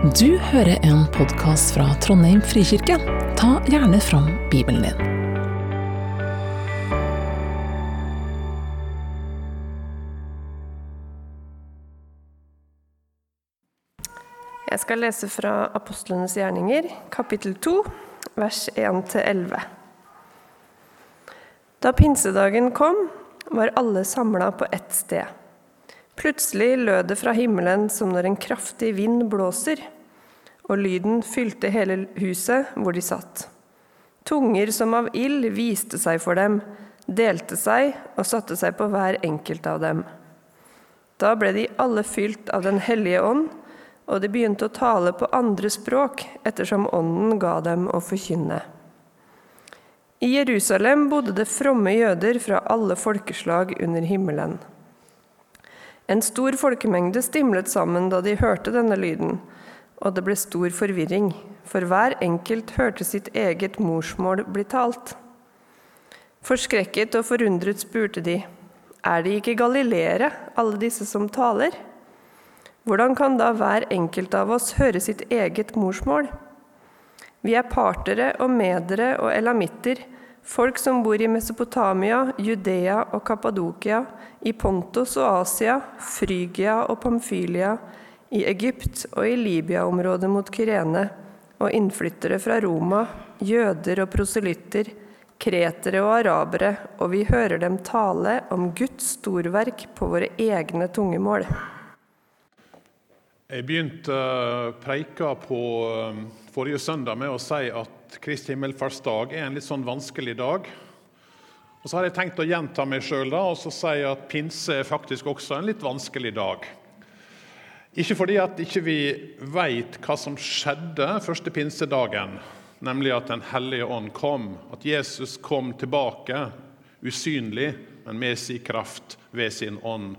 Du hører en podkast fra Trondheim frikirke. Ta gjerne fram Bibelen din. Jeg skal lese fra Apostlenes gjerninger, kapittel 2, vers 1-11. Da pinsedagen kom, var alle samla på ett sted. Plutselig lød det fra himmelen som når en kraftig vind blåser, og lyden fylte hele huset hvor de satt. Tunger som av ild viste seg for dem, delte seg og satte seg på hver enkelt av dem. Da ble de alle fylt av Den hellige ånd, og de begynte å tale på andre språk ettersom Ånden ga dem å forkynne. I Jerusalem bodde det fromme jøder fra alle folkeslag under himmelen. En stor folkemengde stimlet sammen da de hørte denne lyden, og det ble stor forvirring, for hver enkelt hørte sitt eget morsmål bli talt. Forskrekket og forundret spurte de, er de ikke galileere, alle disse som taler? Hvordan kan da hver enkelt av oss høre sitt eget morsmål? Vi er partere og medere og elamitter, folk som bor i Mesopotamia, Judea og Kappadokia, i Pontos og Asia, Frygia og Pamfylia, i Egypt og i Libya-området mot Kyrene, og innflyttere fra Roma, jøder og proselytter, kretere og arabere, og vi hører dem tale om Guds storverk på våre egne tungemål. Jeg begynte preika på eh, forrige søndag med å si at Kristi himmelfartsdag er en litt sånn vanskelig dag. Og Så har jeg tenkt å gjenta meg sjøl og så si at pinse er faktisk også en litt vanskelig dag. Ikke fordi at ikke vi ikke veit hva som skjedde første pinsedagen, nemlig at Den hellige ånd kom, at Jesus kom tilbake usynlig, men med sin kraft ved sin ånd.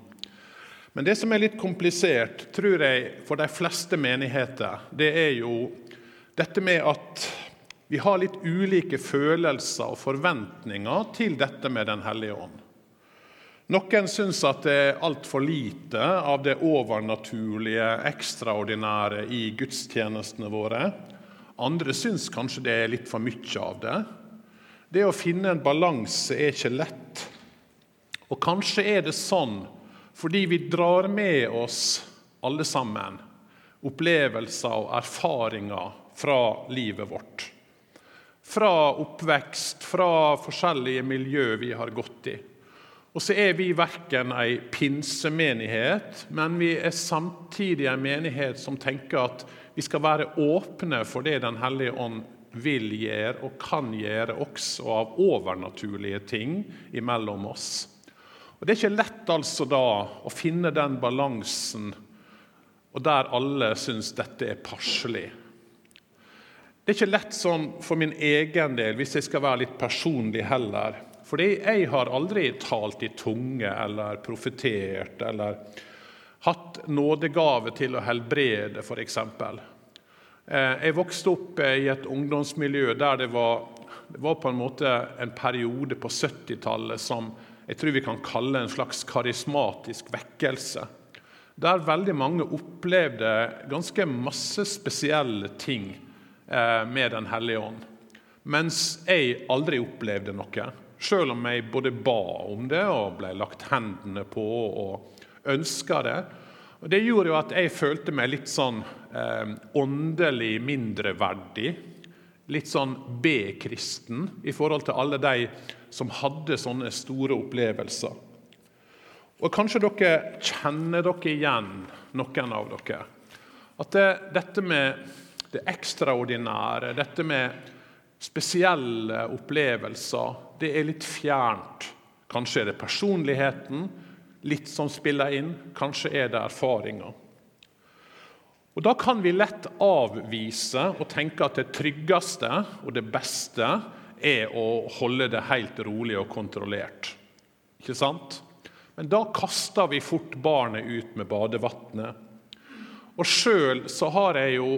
Men det som er litt komplisert, tror jeg, for de fleste menigheter, det er jo dette med at vi har litt ulike følelser og forventninger til dette med Den hellige ånd. Noen syns at det er altfor lite av det overnaturlige, ekstraordinære i gudstjenestene våre. Andre syns kanskje det er litt for mye av det. Det å finne en balanse er ikke lett. Og kanskje er det sånn fordi vi drar med oss alle sammen opplevelser og erfaringer fra livet vårt. Fra oppvekst, fra forskjellige miljø vi har gått i. Og så er vi verken ei pinsemenighet, men vi er samtidig en menighet som tenker at vi skal være åpne for det Den hellige ånd vil gjøre og kan gjøre, også av overnaturlige ting imellom oss. Og Det er ikke lett altså da å finne den balansen og der alle syns dette er passelig. Det er ikke lett sånn for min egen del, hvis jeg skal være litt personlig heller. Fordi jeg har aldri talt i tunge eller profetert eller hatt nådegave til å helbrede, f.eks. Eh, jeg vokste opp i et ungdomsmiljø der det var, det var på en måte en periode på 70-tallet som jeg tror vi kan kalle en slags karismatisk vekkelse. Der veldig mange opplevde ganske masse spesielle ting eh, med Den hellige ånd. Mens jeg aldri opplevde noe. Selv om jeg både ba om det og ble lagt hendene på og ønska det. Og Det gjorde jo at jeg følte meg litt sånn eh, åndelig mindreverdig. Litt sånn B-kristen i forhold til alle de som hadde sånne store opplevelser. Og Kanskje dere kjenner dere igjen, noen av dere. At det, dette med det ekstraordinære, dette med spesielle opplevelser, det er litt fjernt. Kanskje er det personligheten litt som spiller inn, kanskje er det erfaringer. Og Da kan vi lett avvise og tenke at det tryggeste og det beste er å holde det helt rolig og kontrollert. Ikke sant? Men da kaster vi fort barnet ut med badevannet. Og sjøl så har jeg jo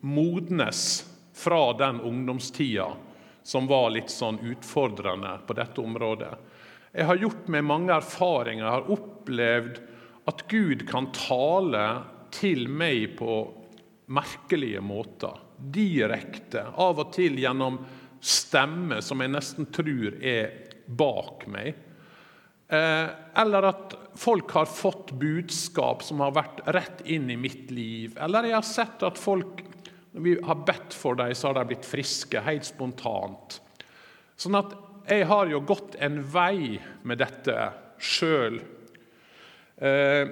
modnes fra den ungdomstida som var litt sånn utfordrende på dette området. Jeg har gjort meg mange erfaringer, jeg har opplevd at Gud kan tale til meg på merkelige måter. Direkte, av og til gjennom stemme som jeg nesten tror er bak meg. Eh, eller at folk har fått budskap som har vært rett inn i mitt liv. Eller jeg har sett at folk, når vi har bedt for dem, så har de blitt friske helt spontant. Sånn at jeg har jo gått en vei med dette sjøl. Eh,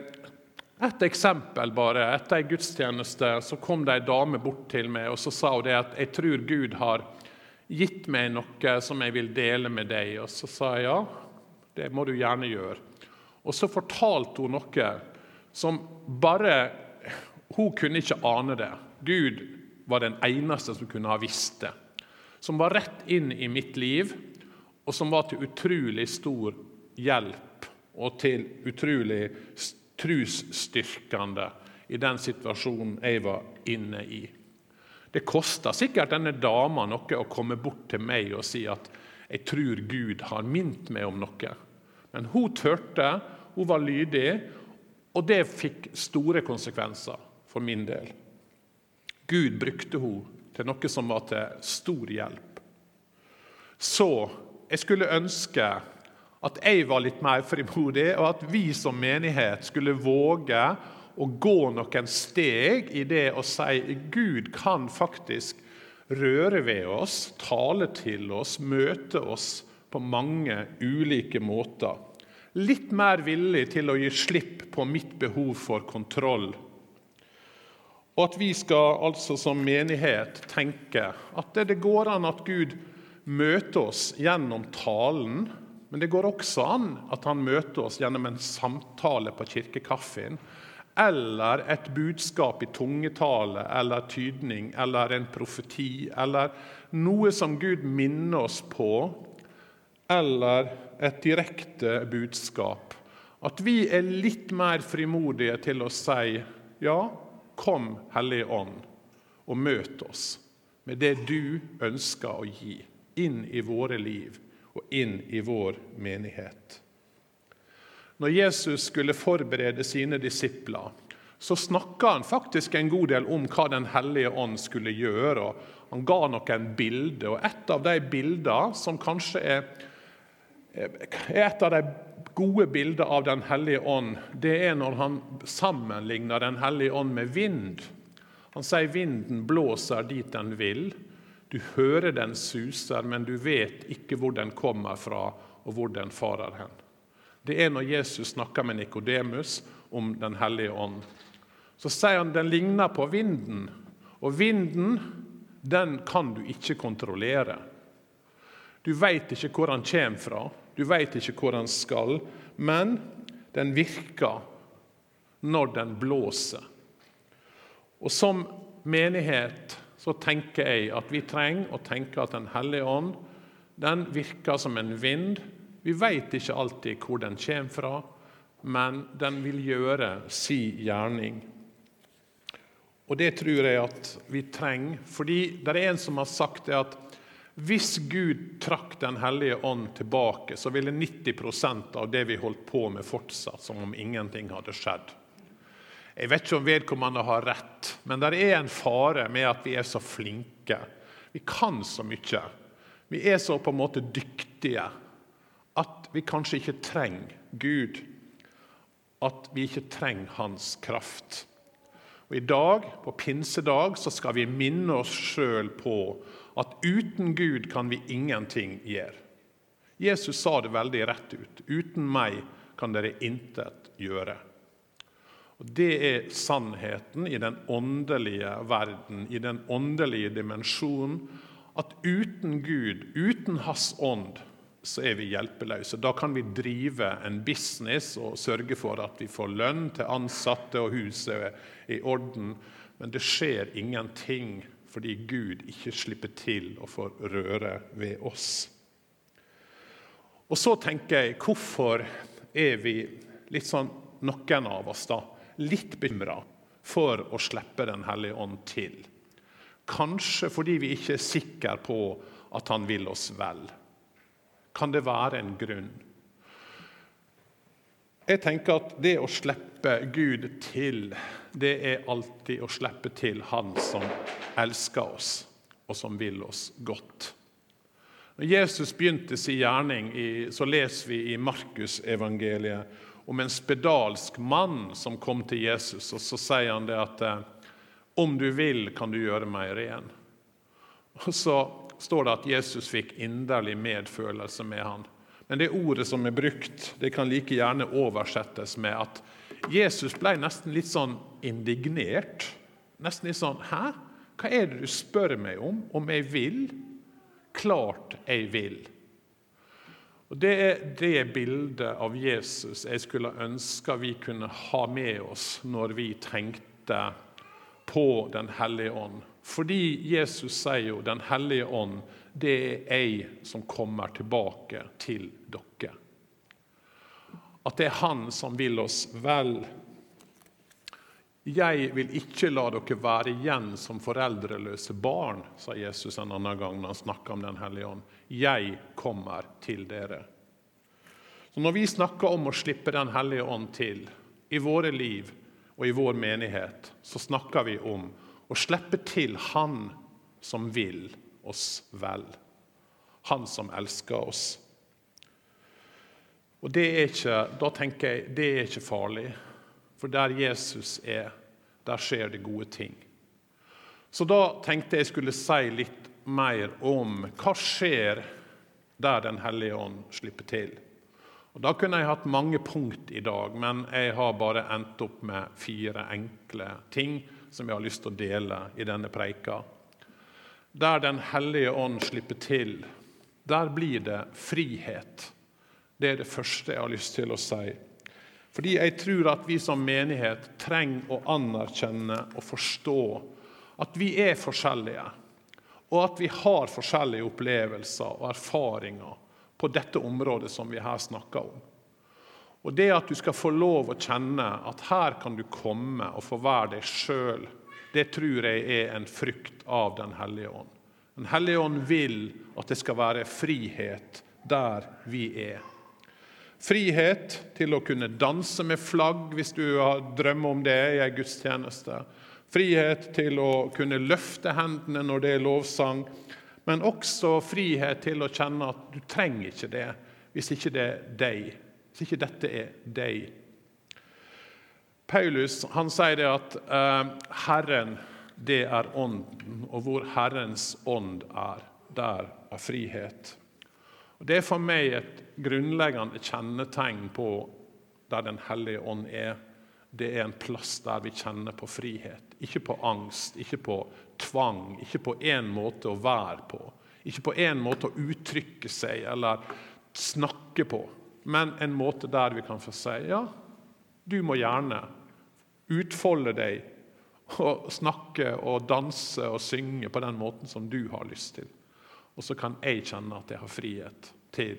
et eksempel bare. Etter en gudstjeneste så kom det ei dame bort til meg og så sa hun det at jeg tror Gud har gitt meg noe som jeg vil dele med deg. Og så sa jeg ja, det må du gjerne gjøre. Og så fortalte hun noe som bare Hun kunne ikke ane det. Gud var den eneste som kunne ha visst det. Som var rett inn i mitt liv, og som var til utrolig stor hjelp og til utrolig trusstyrkende i den situasjonen jeg var inne i. Det kosta sikkert denne dama noe å komme bort til meg og si at 'jeg tror Gud har minnet meg om noe'. Men hun turte, hun var lydig, og det fikk store konsekvenser for min del. Gud brukte hun til noe som var til stor hjelp. Så jeg skulle ønske at jeg var litt mer frimodig, og at vi som menighet skulle våge å gå noen steg i det å si Gud kan faktisk røre ved oss, tale til oss, møte oss på mange ulike måter. Litt mer villig til å gi slipp på mitt behov for kontroll. Og at vi skal altså som menighet tenke at det går an at Gud møter oss gjennom talen, men det går også an at han møter oss gjennom en samtale på kirkekaffen, eller et budskap i tungetale eller tydning eller en profeti, eller noe som Gud minner oss på, eller et direkte budskap. At vi er litt mer frimodige til å si ja, kom Hellige Ånd, og møt oss med det du ønsker å gi inn i våre liv og inn i vår menighet. Når Jesus skulle forberede sine disipler, så snakka han faktisk en god del om hva Den hellige ånd skulle gjøre. Han ga noen bilder, og et av de bildene som kanskje er, er et av de gode bildene av Den hellige ånd, det er når han sammenligner Den hellige ånd med vind. Han sier vinden blåser dit den vil. Du hører den suser, men du vet ikke hvor den kommer fra, og hvor den farer hen. Det er når Jesus snakker med Nikodemus om Den hellige ånd. Så sier han den ligner på vinden, og vinden den kan du ikke kontrollere. Du veit ikke hvor den kommer fra, du veit ikke hvor den skal, men den virker når den blåser. Og som menighet så tenker jeg at vi trenger å tenke at Den hellige ånd den virker som en vind. Vi vet ikke alltid hvor den kommer fra, men den vil gjøre si gjerning. Og Det tror jeg at vi trenger, fordi det er en som har sagt det at hvis Gud trakk Den hellige ånd tilbake, så ville 90% av det vi holdt på med, fortsatt som om ingenting hadde skjedd. Jeg vet ikke om vedkommende har rett, men det er en fare med at vi er så flinke. Vi kan så mye. Vi er så på en måte dyktige at vi kanskje ikke trenger Gud. At vi ikke trenger Hans kraft. Og I dag, på pinsedag, så skal vi minne oss sjøl på at uten Gud kan vi ingenting gjøre. Jesus sa det veldig rett ut. Uten meg kan dere intet gjøre. Og Det er sannheten i den åndelige verden, i den åndelige dimensjonen. At uten Gud, uten Hans ånd, så er vi hjelpeløse. Da kan vi drive en business og sørge for at vi får lønn til ansatte og huset i orden. Men det skjer ingenting fordi Gud ikke slipper til å få røre ved oss. Og så tenker jeg, hvorfor er vi litt sånn, noen av oss, da, litt bekymra for å slippe Den hellige ånd til. Kanskje fordi vi ikke er sikre på at han vil oss vel. Kan det være en grunn? Jeg tenker at det å slippe Gud til, det er alltid å slippe til Han som elsker oss, og som vil oss godt. Når Jesus begynte sin gjerning, så leser vi i Markusevangeliet om en spedalsk mann som kom til Jesus, og så sier han det at om du vil, kan du gjøre meg ren. Og Så står det at Jesus fikk inderlig medfølelse med han. Men det ordet som er brukt, det kan like gjerne oversettes med at Jesus ble nesten litt sånn indignert. Nesten litt sånn Hæ? Hva er det du spør meg om? Om jeg vil? Klart jeg vil. Og Det er det bildet av Jesus jeg skulle ønske vi kunne ha med oss når vi tenkte på Den hellige ånd. Fordi Jesus sier jo 'Den hellige ånd' det er jeg som kommer tilbake til dere. At det er Han som vil oss vel. Jeg vil ikke la dere være igjen som foreldreløse barn, sa Jesus en annen gang når han snakka om Den hellige ånd. Jeg kommer til dere. Så Når vi snakker om å slippe Den hellige ånd til i våre liv og i vår menighet, så snakker vi om å slippe til Han som vil oss vel. Han som elsker oss. Og det er ikke, Da tenker jeg det er ikke farlig, for der Jesus er, der skjer det gode ting. Så da tenkte jeg skulle si litt mer om hva skjer der Den hellige ånd slipper til. Og Da kunne jeg hatt mange punkt i dag, men jeg har bare endt opp med fire enkle ting som jeg har lyst til å dele i denne preika. Der Den hellige ånd slipper til, der blir det frihet. Det er det første jeg har lyst til å si. Fordi jeg tror at vi som menighet trenger å anerkjenne og forstå at vi er forskjellige, og at vi har forskjellige opplevelser og erfaringer på dette området som vi her snakker om. Og det at du skal få lov å kjenne at her kan du komme og få være deg sjøl, det tror jeg er en frykt av Den hellige ånd. Den hellige ånd vil at det skal være frihet der vi er. Frihet til å kunne danse med flagg hvis du drømmer om det i en gudstjeneste. Frihet til å kunne løfte hendene når det er lovsang. Men også frihet til å kjenne at du trenger ikke det hvis ikke det er deg. Hvis ikke dette er deg. Paulus han sier det at eh, Herren det er Ånden. Og hvor Herrens ånd er, der er frihet. Og Det er for meg et grunnleggende kjennetegn på der Den hellige ånd er. Det er en plass der vi kjenner på frihet. Ikke på angst, ikke på tvang, ikke på én måte å være på. Ikke på én måte å uttrykke seg eller snakke på, men en måte der vi kan få si ja, du må gjerne utfolde deg og snakke og danse og synge på den måten som du har lyst til. Og så kan jeg kjenne at jeg har frihet til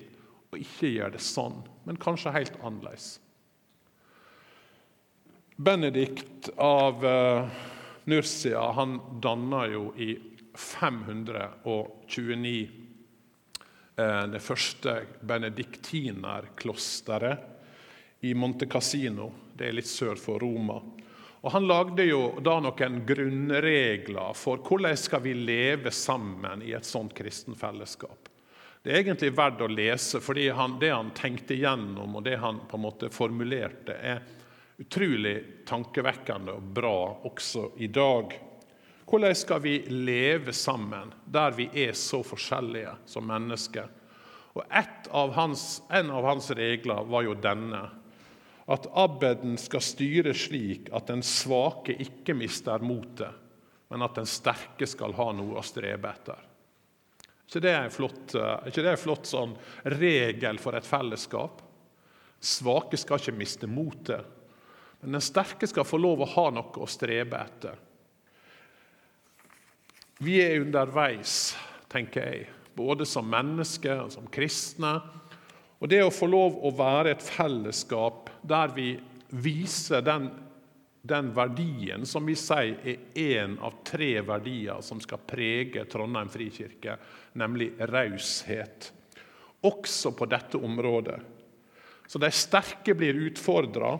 å ikke gjøre det sånn, men kanskje helt annerledes. Benedikt av uh, Nursia han danna jo i 529 uh, det første benediktinerklosteret i Monte Cassino. Det er litt sør for Roma. Og Han lagde jo da noen grunnregler for hvordan skal vi leve sammen i et sånt kristen fellesskap. Det er egentlig verdt å lese, han, det han tenkte gjennom og det han på en måte formulerte, er utrolig tankevekkende og bra også i dag. Hvordan skal vi leve sammen der vi er så forskjellige som mennesker? Og av hans, En av hans regler var jo denne at abbeden skal styre slik at den svake ikke mister motet, men at den sterke skal ha noe å strebe etter. Så det er flott, eh, ikke det en flott sånn regel for et fellesskap? Svake skal ikke miste motet, men den sterke skal få lov å ha noe å strebe etter. Vi er underveis, tenker jeg, både som mennesker og som kristne og det å få lov å være et fellesskap der vi viser den, den verdien som vi sier er én av tre verdier som skal prege Trondheim frikirke, nemlig raushet. Også på dette området Så de sterke blir utfordra.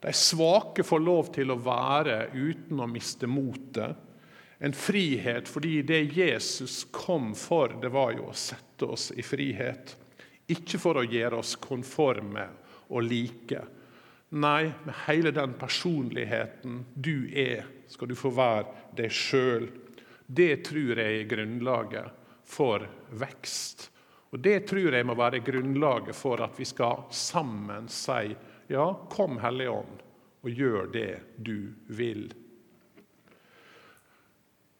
De svake får lov til å være uten å miste motet. En frihet fordi det Jesus kom for, det var jo å sette oss i frihet. Ikke for å gjøre oss konforme og like. Nei, med hele den personligheten du er, skal du få være deg sjøl. Det tror jeg er grunnlaget for vekst. Og Det tror jeg må være grunnlaget for at vi skal sammen si ja, kom Hellige Ånd, og gjør det du vil.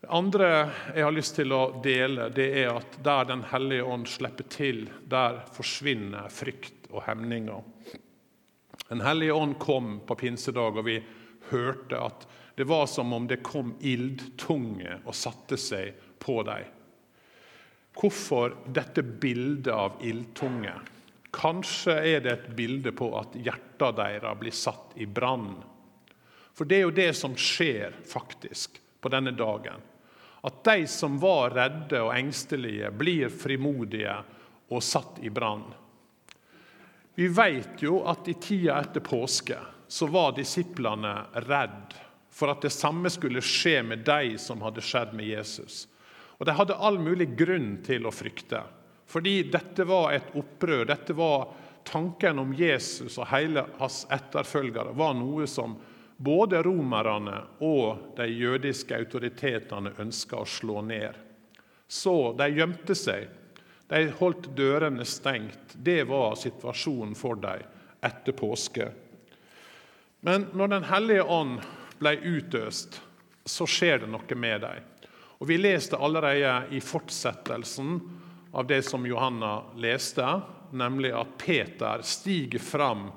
Det andre jeg har lyst til å dele, det er at der Den hellige ånd slipper til, der forsvinner frykt og hemninger. Den hellige ånd kom på pinsedag, og vi hørte at det var som om det kom ildtunge og satte seg på dem. Hvorfor dette bildet av ildtunge? Kanskje er det et bilde på at hjertet deres blir satt i brann. For det er jo det som skjer faktisk på denne dagen. At de som var redde og engstelige, blir frimodige og satt i brann. Vi vet jo at i tida etter påske så var disiplene redd for at det samme skulle skje med de som hadde skjedd med Jesus. Og De hadde all mulig grunn til å frykte, fordi dette var et opprør. Dette var Tanken om Jesus og hele hans etterfølgere var noe som både romerne og de jødiske autoritetene ønska å slå ned. Så de gjemte seg. De holdt dørene stengt. Det var situasjonen for dem etter påske. Men når Den hellige ånd ble utøst, så skjer det noe med dem. Og Vi leste allerede i fortsettelsen av det som Johanna leste, nemlig at Peter stiger fram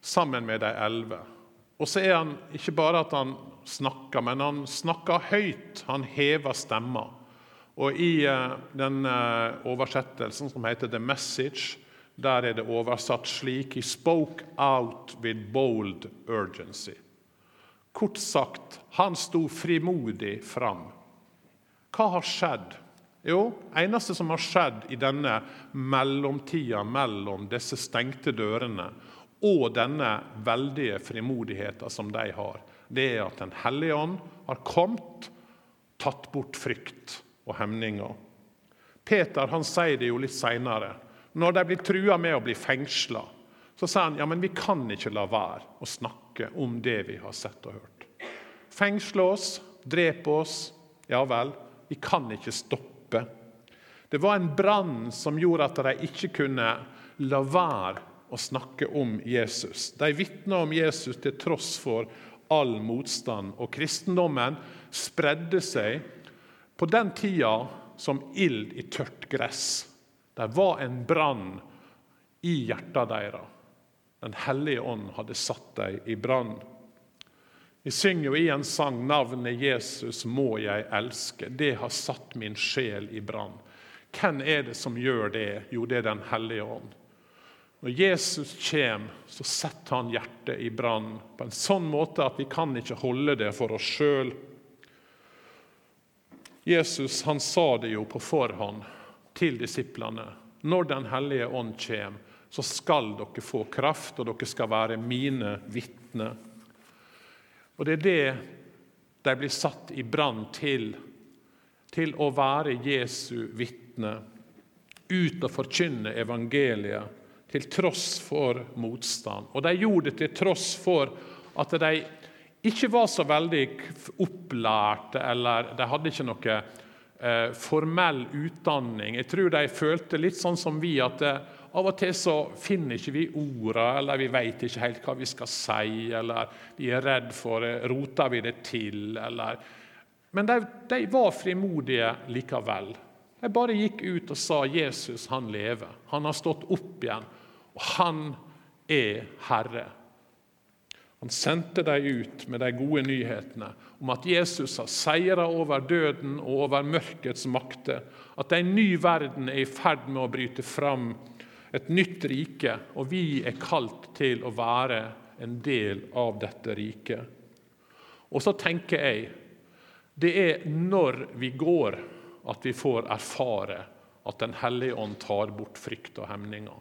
sammen med de elleve. Og så er han ikke bare at han snakker, men han snakker høyt. Han hever stemma. Og I eh, den eh, oversettelsen som heter 'The Message', der er det oversatt slik He spoke out with bold urgency. Kort sagt, han sto frimodig fram. Hva har skjedd? Jo, eneste som har skjedd i denne mellomtida mellom disse stengte dørene og denne veldige frimodigheten som de har, det er at Den hellige ånd har kommet, tatt bort frykt og hemninger. Peter han sier det jo litt seinere. Når de blir trua med å bli fengsla, så sier han ja, men vi kan ikke la være å snakke om det vi har sett og hørt. Fengsle oss, drepe oss. Ja vel, vi kan ikke stoppe. Det var en brann som gjorde at de ikke kunne la være å snakke om Jesus. De vitna om Jesus til tross for all motstand. Og kristendommen spredde seg på den tida som ild i tørt gress. Det var en brann i hjertet deres. Den hellige ånd hadde satt dem i brann. Vi synger jo i en sang 'Navnet Jesus må jeg elske'. Det har satt min sjel i brann. Hvem er det som gjør det? Jo, det er Den hellige ånd. Når Jesus kommer, så setter han hjertet i brann på en sånn måte at vi kan ikke holde det for oss sjøl. Jesus han sa det jo på forhånd til disiplene. Når Den hellige ånd kommer, så skal dere få kraft, og dere skal være mine vitner. Og Det er det de blir satt i brann til, til å være Jesu vitne, ut og forkynne evangeliet til tross for motstand. Og de gjorde det til tross for at de ikke var så veldig opplærte, eller de hadde ikke noe eh, formell utdanning. Jeg tror de følte litt sånn som vi, at eh, av og til så finner ikke vi ordene, eller vi vet ikke helt hva vi skal si, eller vi er redd for det, Roter vi det til, eller Men de, de var frimodige likevel. De bare gikk ut og sa Jesus han lever. Han har stått opp igjen. Og han er Herre. Han sendte dem ut med de gode nyhetene om at Jesus har seira over døden og over mørkets makter. At en ny verden er i ferd med å bryte fram, et nytt rike. Og vi er kalt til å være en del av dette riket. Og så tenker jeg det er når vi går, at vi får erfare at Den hellige ånd tar bort frykt og hemninger.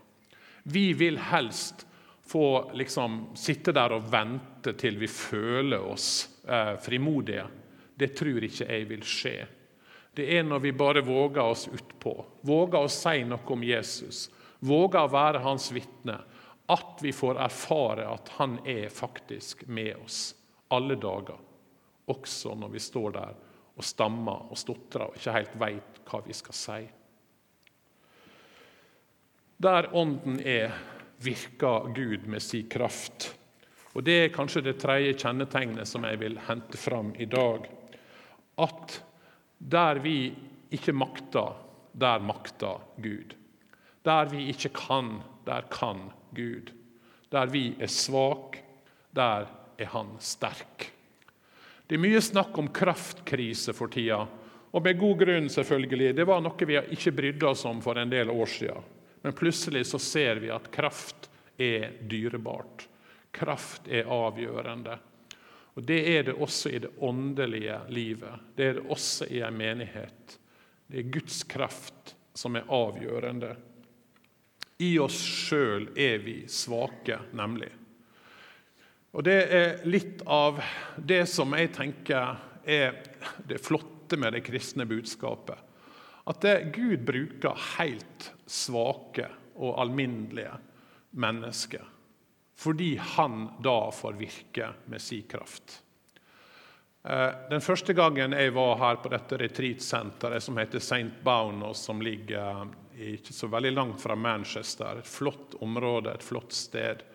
Vi vil helst få liksom sitte der og vente til vi føler oss eh, frimodige. Det tror ikke jeg vil skje. Det er når vi bare våger oss utpå, våger å si noe om Jesus, våger å være hans vitne, at vi får erfare at han er faktisk med oss alle dager. Også når vi står der og stammer og stotrer og ikke helt veit hva vi skal si. Der Ånden er, virker Gud med sin kraft. Og Det er kanskje det tredje kjennetegnet som jeg vil hente fram i dag. At der vi ikke makter, der makter Gud. Der vi ikke kan, der kan Gud. Der vi er svake, der er Han sterk. Det er mye snakk om kraftkrise for tida, og med god grunn, selvfølgelig. Det var noe vi ikke brydde oss om for en del år siden. Men plutselig så ser vi at kraft er dyrebart. Kraft er avgjørende. Og Det er det også i det åndelige livet. Det er det også i en menighet. Det er Guds kraft som er avgjørende. I oss sjøl er vi svake, nemlig. Og Det er litt av det som jeg tenker er det flotte med det kristne budskapet. At det, Gud bruker helt svake og alminnelige mennesker. Fordi han da får virke med sin kraft. Eh, den første gangen jeg var her på dette retreatsenteret som heter St. Baunos, som ligger ikke så veldig langt fra Manchester, et flott område, et flott sted.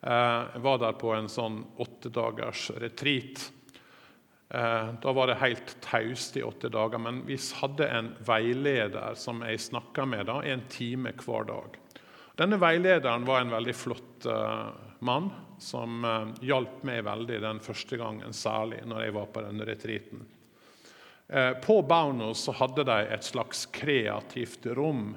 Eh, jeg var der på en sånn åtte dagers retreat. Eh, da var det helt taust i åtte dager, men vi hadde en veileder som jeg snakka med da, en time hver dag. Denne veilederen var en veldig flott uh, mann som uh, hjalp meg veldig den første gangen, særlig når jeg var på denne retreaten. På Baunos hadde de et slags kreativt rom.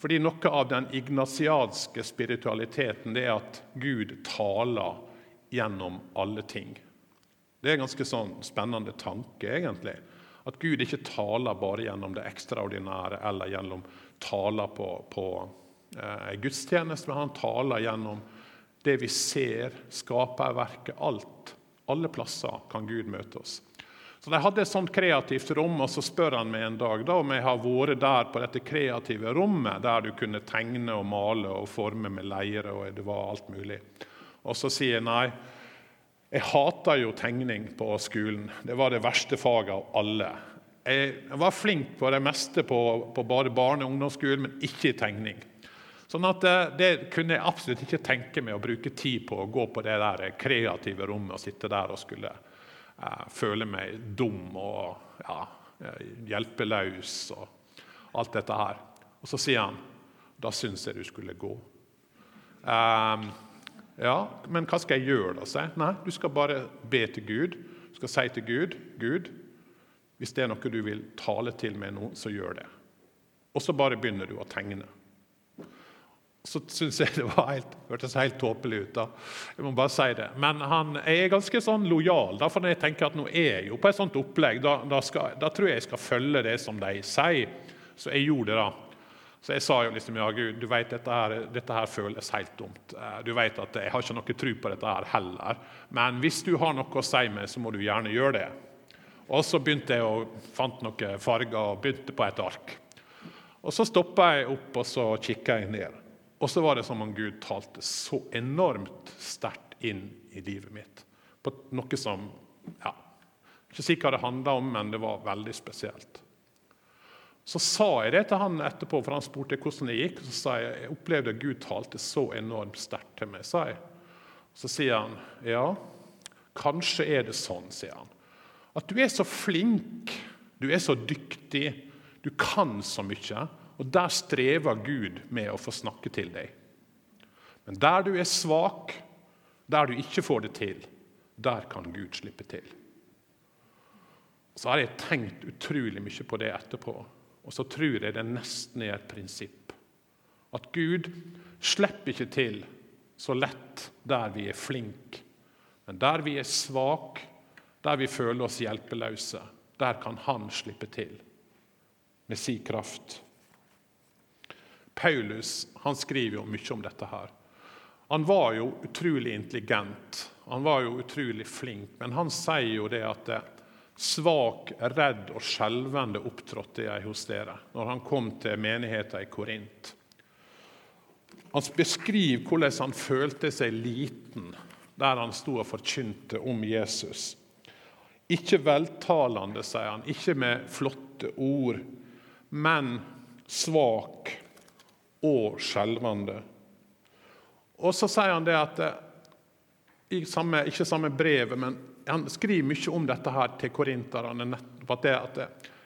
Fordi noe av den ignasiadske spiritualiteten det er at Gud taler gjennom alle ting. Det er en ganske sånn spennende tanke, egentlig. At Gud ikke taler bare gjennom det ekstraordinære eller gjennom taler på, på eh, gudstjeneste, men han taler gjennom det vi ser, skaperverket, alt. Alle plasser kan Gud møte oss. Så De hadde et sånt kreativt rom, og så spør han meg en dag da, om jeg har vært der på dette kreative rommet, der du kunne tegne og male og forme med leire, og det var alt mulig. Og så sier jeg nei. Jeg hata jo tegning på skolen. Det var det verste faget av alle. Jeg var flink på det meste på, på bare barne- og ungdomsskolen, men ikke i tegning. Sånn at det, eh, det, kunne jeg absolutt ikke tenke meg å bruke tid på å gå på det der kreative rommet og sitte der og skulle eh, føle meg dum og ja, eh, hjelpeløs og alt dette her. Og så sier han da syns jeg du skulle gå. Um, ja, men hva skal jeg gjøre, da? Si? Nei, du skal bare be til Gud. Du skal si til Gud Gud, hvis det er noe du vil tale til meg nå, så gjør det. Og så bare begynner du å tegne. Så syns jeg det var helt, hørtes helt tåpelig ut. da. Jeg må bare si det. Men han er ganske sånn lojal. Da, for når jeg tenker at nå er jeg jo på et sånt opplegg, da, da, skal, da tror jeg jeg skal følge det som de sier. Så jeg gjorde det. da. Så jeg sa jo liksom ja, Gud, du vet dette her, dette her føles helt dumt. Eh, du vet at jeg har ikke noe tro på dette her heller. Men hvis du har noe å si meg, så må du gjerne gjøre det. Og så begynte jeg å fant noen farger og begynte på et ark. Og Så stoppa jeg opp og så kikka jeg ned. Og så var det som om Gud talte så enormt sterkt inn i livet mitt. På noe som ja, Ikke si hva det handla om, men det var veldig spesielt. Så sa jeg det til han etterpå, for han spurte hvordan det gikk. Så sa jeg jeg opplevde at Gud talte så enormt sterkt til meg. sa jeg. Så sier han ja, kanskje er det sånn, sier han. At du er så flink, du er så dyktig, du kan så mye. Og der strever Gud med å få snakke til deg. Men der du er svak, der du ikke får det til, der kan Gud slippe til. Så har jeg tenkt utrolig mye på det etterpå. Og så tror jeg det nesten er et prinsipp. At Gud slipper ikke til så lett der vi er flinke. Men der vi er svake, der vi føler oss hjelpeløse, der kan Han slippe til med sin kraft. Paulus han skriver jo mye om dette her. Han var jo utrolig intelligent, han var jo utrolig flink, men han sier jo det at det, svak, redd og skjelvende opptrådte jeg hos dere når han kom til menigheten i Korint. Han beskriver hvordan han følte seg liten der han sto og forkynte om Jesus. Ikke veltalende, sier han, ikke med flotte ord, men svak og skjelvende. Og så sier han det at eh, i samme, ikke samme brevet, men han skriver mye om dette her til korinterne. At det, at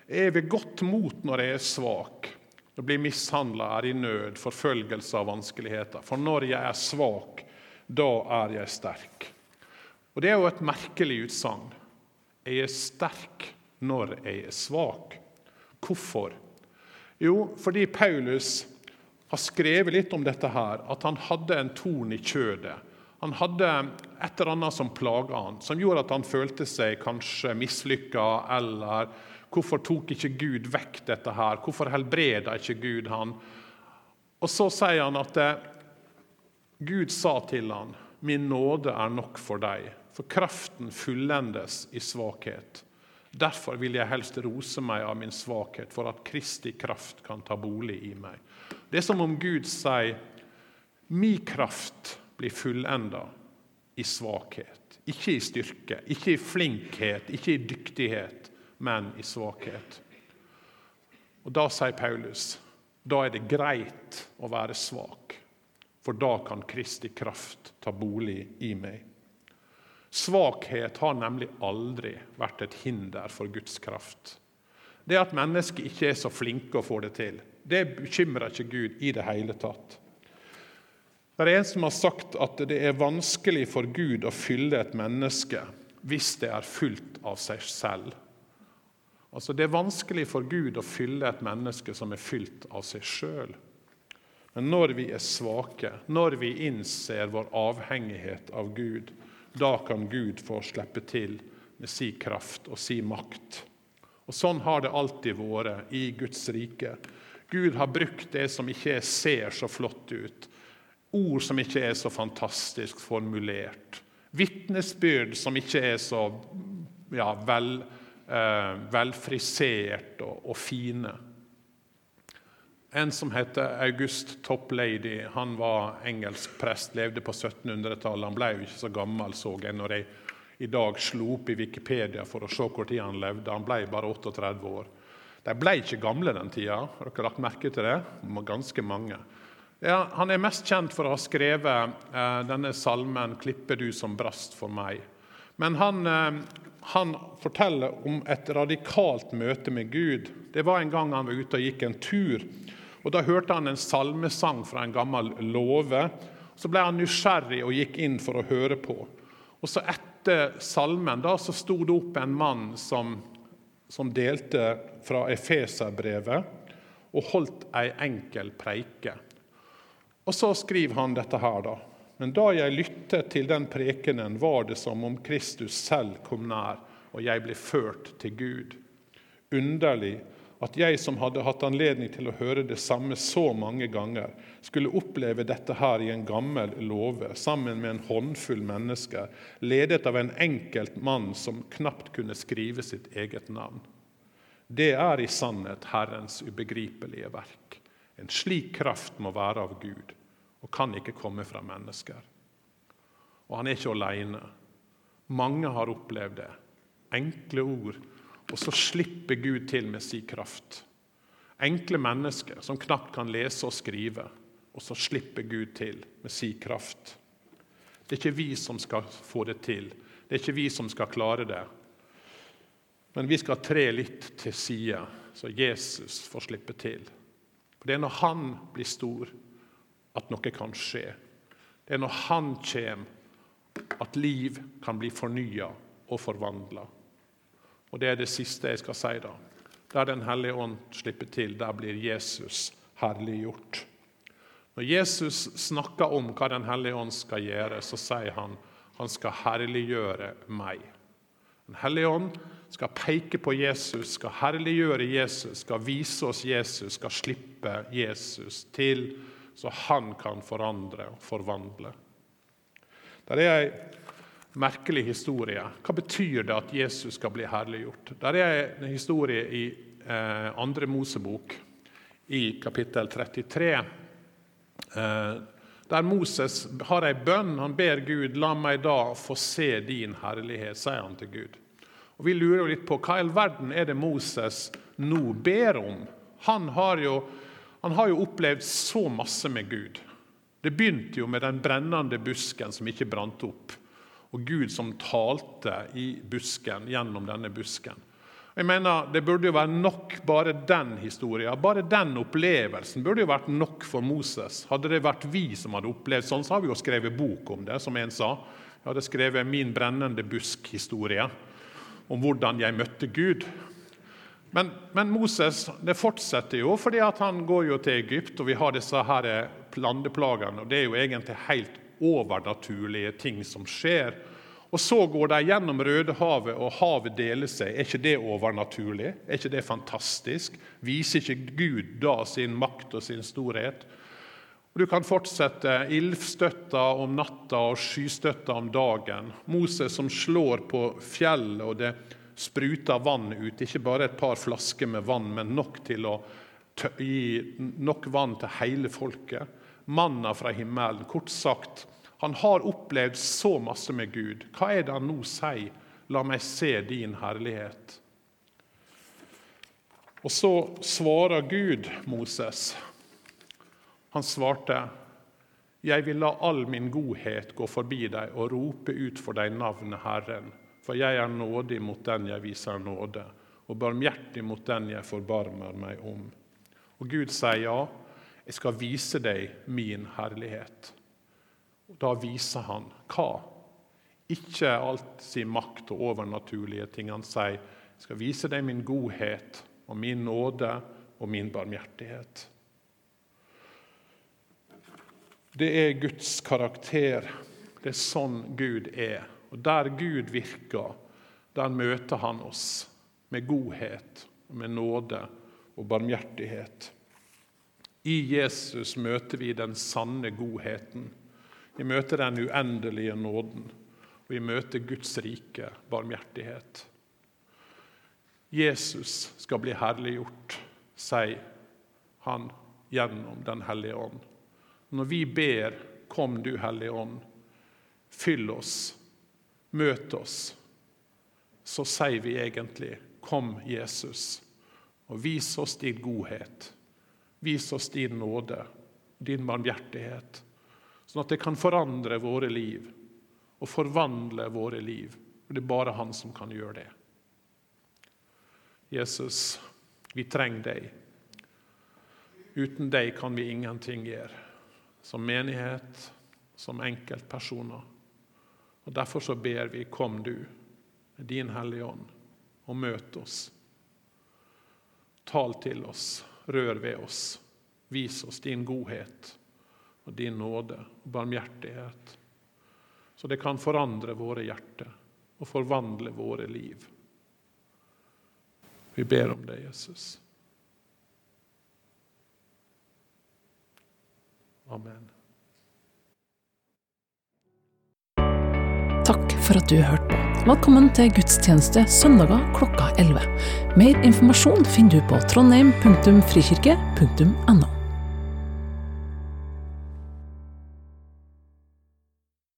jeg er ved godt mot når jeg er svak. og blir mishandla, er i nød, forfølgelse og vanskeligheter. For når jeg er svak, da er jeg sterk. Og Det er jo et merkelig utsagn. Jeg er sterk når jeg er svak. Hvorfor? Jo, fordi Paulus har skrevet litt om dette her, at han hadde en torn i kjødet. Han hadde et eller annet som plaga han, som gjorde at han følte seg kanskje mislykka, eller Hvorfor tok ikke Gud vekk dette her? Hvorfor helbreda ikke Gud han? Og så sier han at Gud sa til han, 'Min nåde er nok for deg', for kraften fullendes i svakhet. Derfor vil jeg helst rose meg av min svakhet, for at Kristi kraft kan ta bolig i meg. Det er som om Gud sier, 'Min kraft blir fullenda i svakhet'. Ikke i styrke, ikke i flinkhet, ikke i dyktighet men i svakhet. Og Da sier Paulus da er det greit å være svak, for da kan Kristi kraft ta bolig i meg. Svakhet har nemlig aldri vært et hinder for Guds kraft. Det at mennesker ikke er så flinke å få det til, det bekymrer ikke Gud i det hele tatt. Det er en som har sagt at det er vanskelig for Gud å fylle et menneske hvis det er fullt av seg selv. Altså, Det er vanskelig for Gud å fylle et menneske som er fylt av seg sjøl. Men når vi er svake, når vi innser vår avhengighet av Gud, da kan Gud få slippe til med si kraft og si makt. Og Sånn har det alltid vært i Guds rike. Gud har brukt det som ikke ser så flott ut, ord som ikke er så fantastisk formulert, vitnesbyrd som ikke er så ja, vel eh, velfrisert og, og, fine. En som heter August Toplady, han var engelsk prest, levde på 1700-tallet. Han ble jo ikke så gammel, så jeg når jeg i dag slo opp i Wikipedia for å se hvor tid han levde. Han ble bare 38 år. De ble ikke gamle den tida. Har dere lagt merke til det? Ganske mange. Ja, han er mest kjent for å ha skrevet eh, denne salmen 'Klipper du som brast for meg'. Men han eh, han forteller om et radikalt møte med Gud. Det var en gang han var ute og gikk en tur. og Da hørte han en salmesang fra en gammel låve. Så ble han nysgjerrig og gikk inn for å høre på. Og så Etter salmen da, så sto det opp en mann som, som delte fra Efeserbrevet og holdt ei enkel preike. Og Så skriver han dette her, da. Men da jeg lyttet til den prekenen, var det som om Kristus selv kom nær, og jeg ble ført til Gud. Underlig at jeg som hadde hatt anledning til å høre det samme så mange ganger, skulle oppleve dette her i en gammel låve, sammen med en håndfull mennesker, ledet av en enkelt mann som knapt kunne skrive sitt eget navn. Det er i sannhet Herrens ubegripelige verk. En slik kraft må være av Gud og kan ikke komme fra mennesker. Og han er ikke alene. Mange har opplevd det. Enkle ord, og så slipper Gud til med sin kraft. Enkle mennesker som knapt kan lese og skrive, og så slipper Gud til med sin kraft. Det er ikke vi som skal få det til, det er ikke vi som skal klare det. Men vi skal tre litt til side, så Jesus får slippe til. For Det er når han blir stor, at noe kan skje. Det er når Han kommer, at liv kan bli fornya og forvandla. Og det er det siste jeg skal si. da. Der Den hellige ånd slipper til, der blir Jesus herliggjort. Når Jesus snakker om hva Den hellige ånd skal gjøre, så sier han han skal herliggjøre meg. Den hellige ånd skal peke på Jesus, skal herliggjøre Jesus, skal vise oss Jesus, skal slippe Jesus til så han kan forandre og forvandle. Der er ei merkelig historie. Hva betyr det at Jesus skal bli herliggjort? Der er en historie i eh, andre Mosebok, i kapittel 33. Eh, der Moses har ei bønn. Han ber Gud la meg da få se din herlighet, sier han til Gud. Og Vi lurer jo litt på hva i all verden er det Moses nå ber om? Han har, jo, han har jo opplevd så masse med Gud. Det begynte jo med den brennende busken som ikke brant opp, og Gud som talte i busken gjennom denne busken. Jeg mener, Det burde jo være nok bare den historien, bare den opplevelsen burde jo vært nok for Moses. Hadde det vært vi som hadde opplevd sånn, så har vi jo skrevet bok om det, som en sa. Jeg hadde skrevet 'Min brennende busk'-historie om hvordan jeg møtte Gud. Men, men, Moses det fortsetter jo, fordi han går jo til Egypt, og vi har disse her landeplagene. og Det er jo egentlig helt overnaturlige ting som skjer. Og Så går de gjennom Rødehavet, og havet deler seg. Er ikke det overnaturlig? Er ikke det fantastisk? Viser ikke Gud da sin makt og sin storhet? Og Du kan fortsette ildstøtta om natta og skystøtta om dagen. Moses som slår på fjellet, og det spruter vann ut. Ikke bare et par flasker med vann, men nok til å gi nok vann til hele folket. Manna fra himmelen. Kort sagt, han har opplevd så masse med Gud. Hva er det han nå sier? La meg se din herlighet. Og så svarer Gud Moses. Han svarte, 'Jeg vil la all min godhet gå forbi deg og rope ut for deg navnet Herren.' For jeg er nådig mot den jeg viser nåde, og barmhjertig mot den jeg forbarmer meg om. Og Gud sier ja, jeg skal vise deg min herlighet. Og Da viser han hva? Ikke alt sin makt og overnaturlige ting. Han sier, 'Jeg skal vise deg min godhet og min nåde og min barmhjertighet'. Det er Guds karakter. Det er sånn Gud er. Og Der Gud virker, der møter han oss med godhet, med nåde og barmhjertighet. I Jesus møter vi den sanne godheten vi møter den uendelige nåden, og vi møter Guds rike barmhjertighet. Jesus skal bli herliggjort, sier han gjennom Den hellige ånd. Når vi ber 'Kom, du Hellige Ånd', fyll oss, møt oss, så sier vi egentlig 'Kom, Jesus', og vis oss din godhet. Vis oss din nåde, din barmhjertighet Sånn at det kan forandre våre liv og forvandle våre liv. Og Det er bare Han som kan gjøre det. Jesus, vi trenger deg. Uten deg kan vi ingenting gjøre. Som menighet, som enkeltpersoner. Og Derfor så ber vi, kom du med din Hellige Ånd, og møt oss. Tal til oss, rør ved oss, vis oss din godhet og din nåde og barmhjertighet, så det kan forandre våre hjerter og forvandle våre liv. Vi ber om det, Jesus. Amen. Takk for at du hørte på. Velkommen til gudstjeneste søndager klokka 11. Mer informasjon finner du på trondheim.frikirke.no.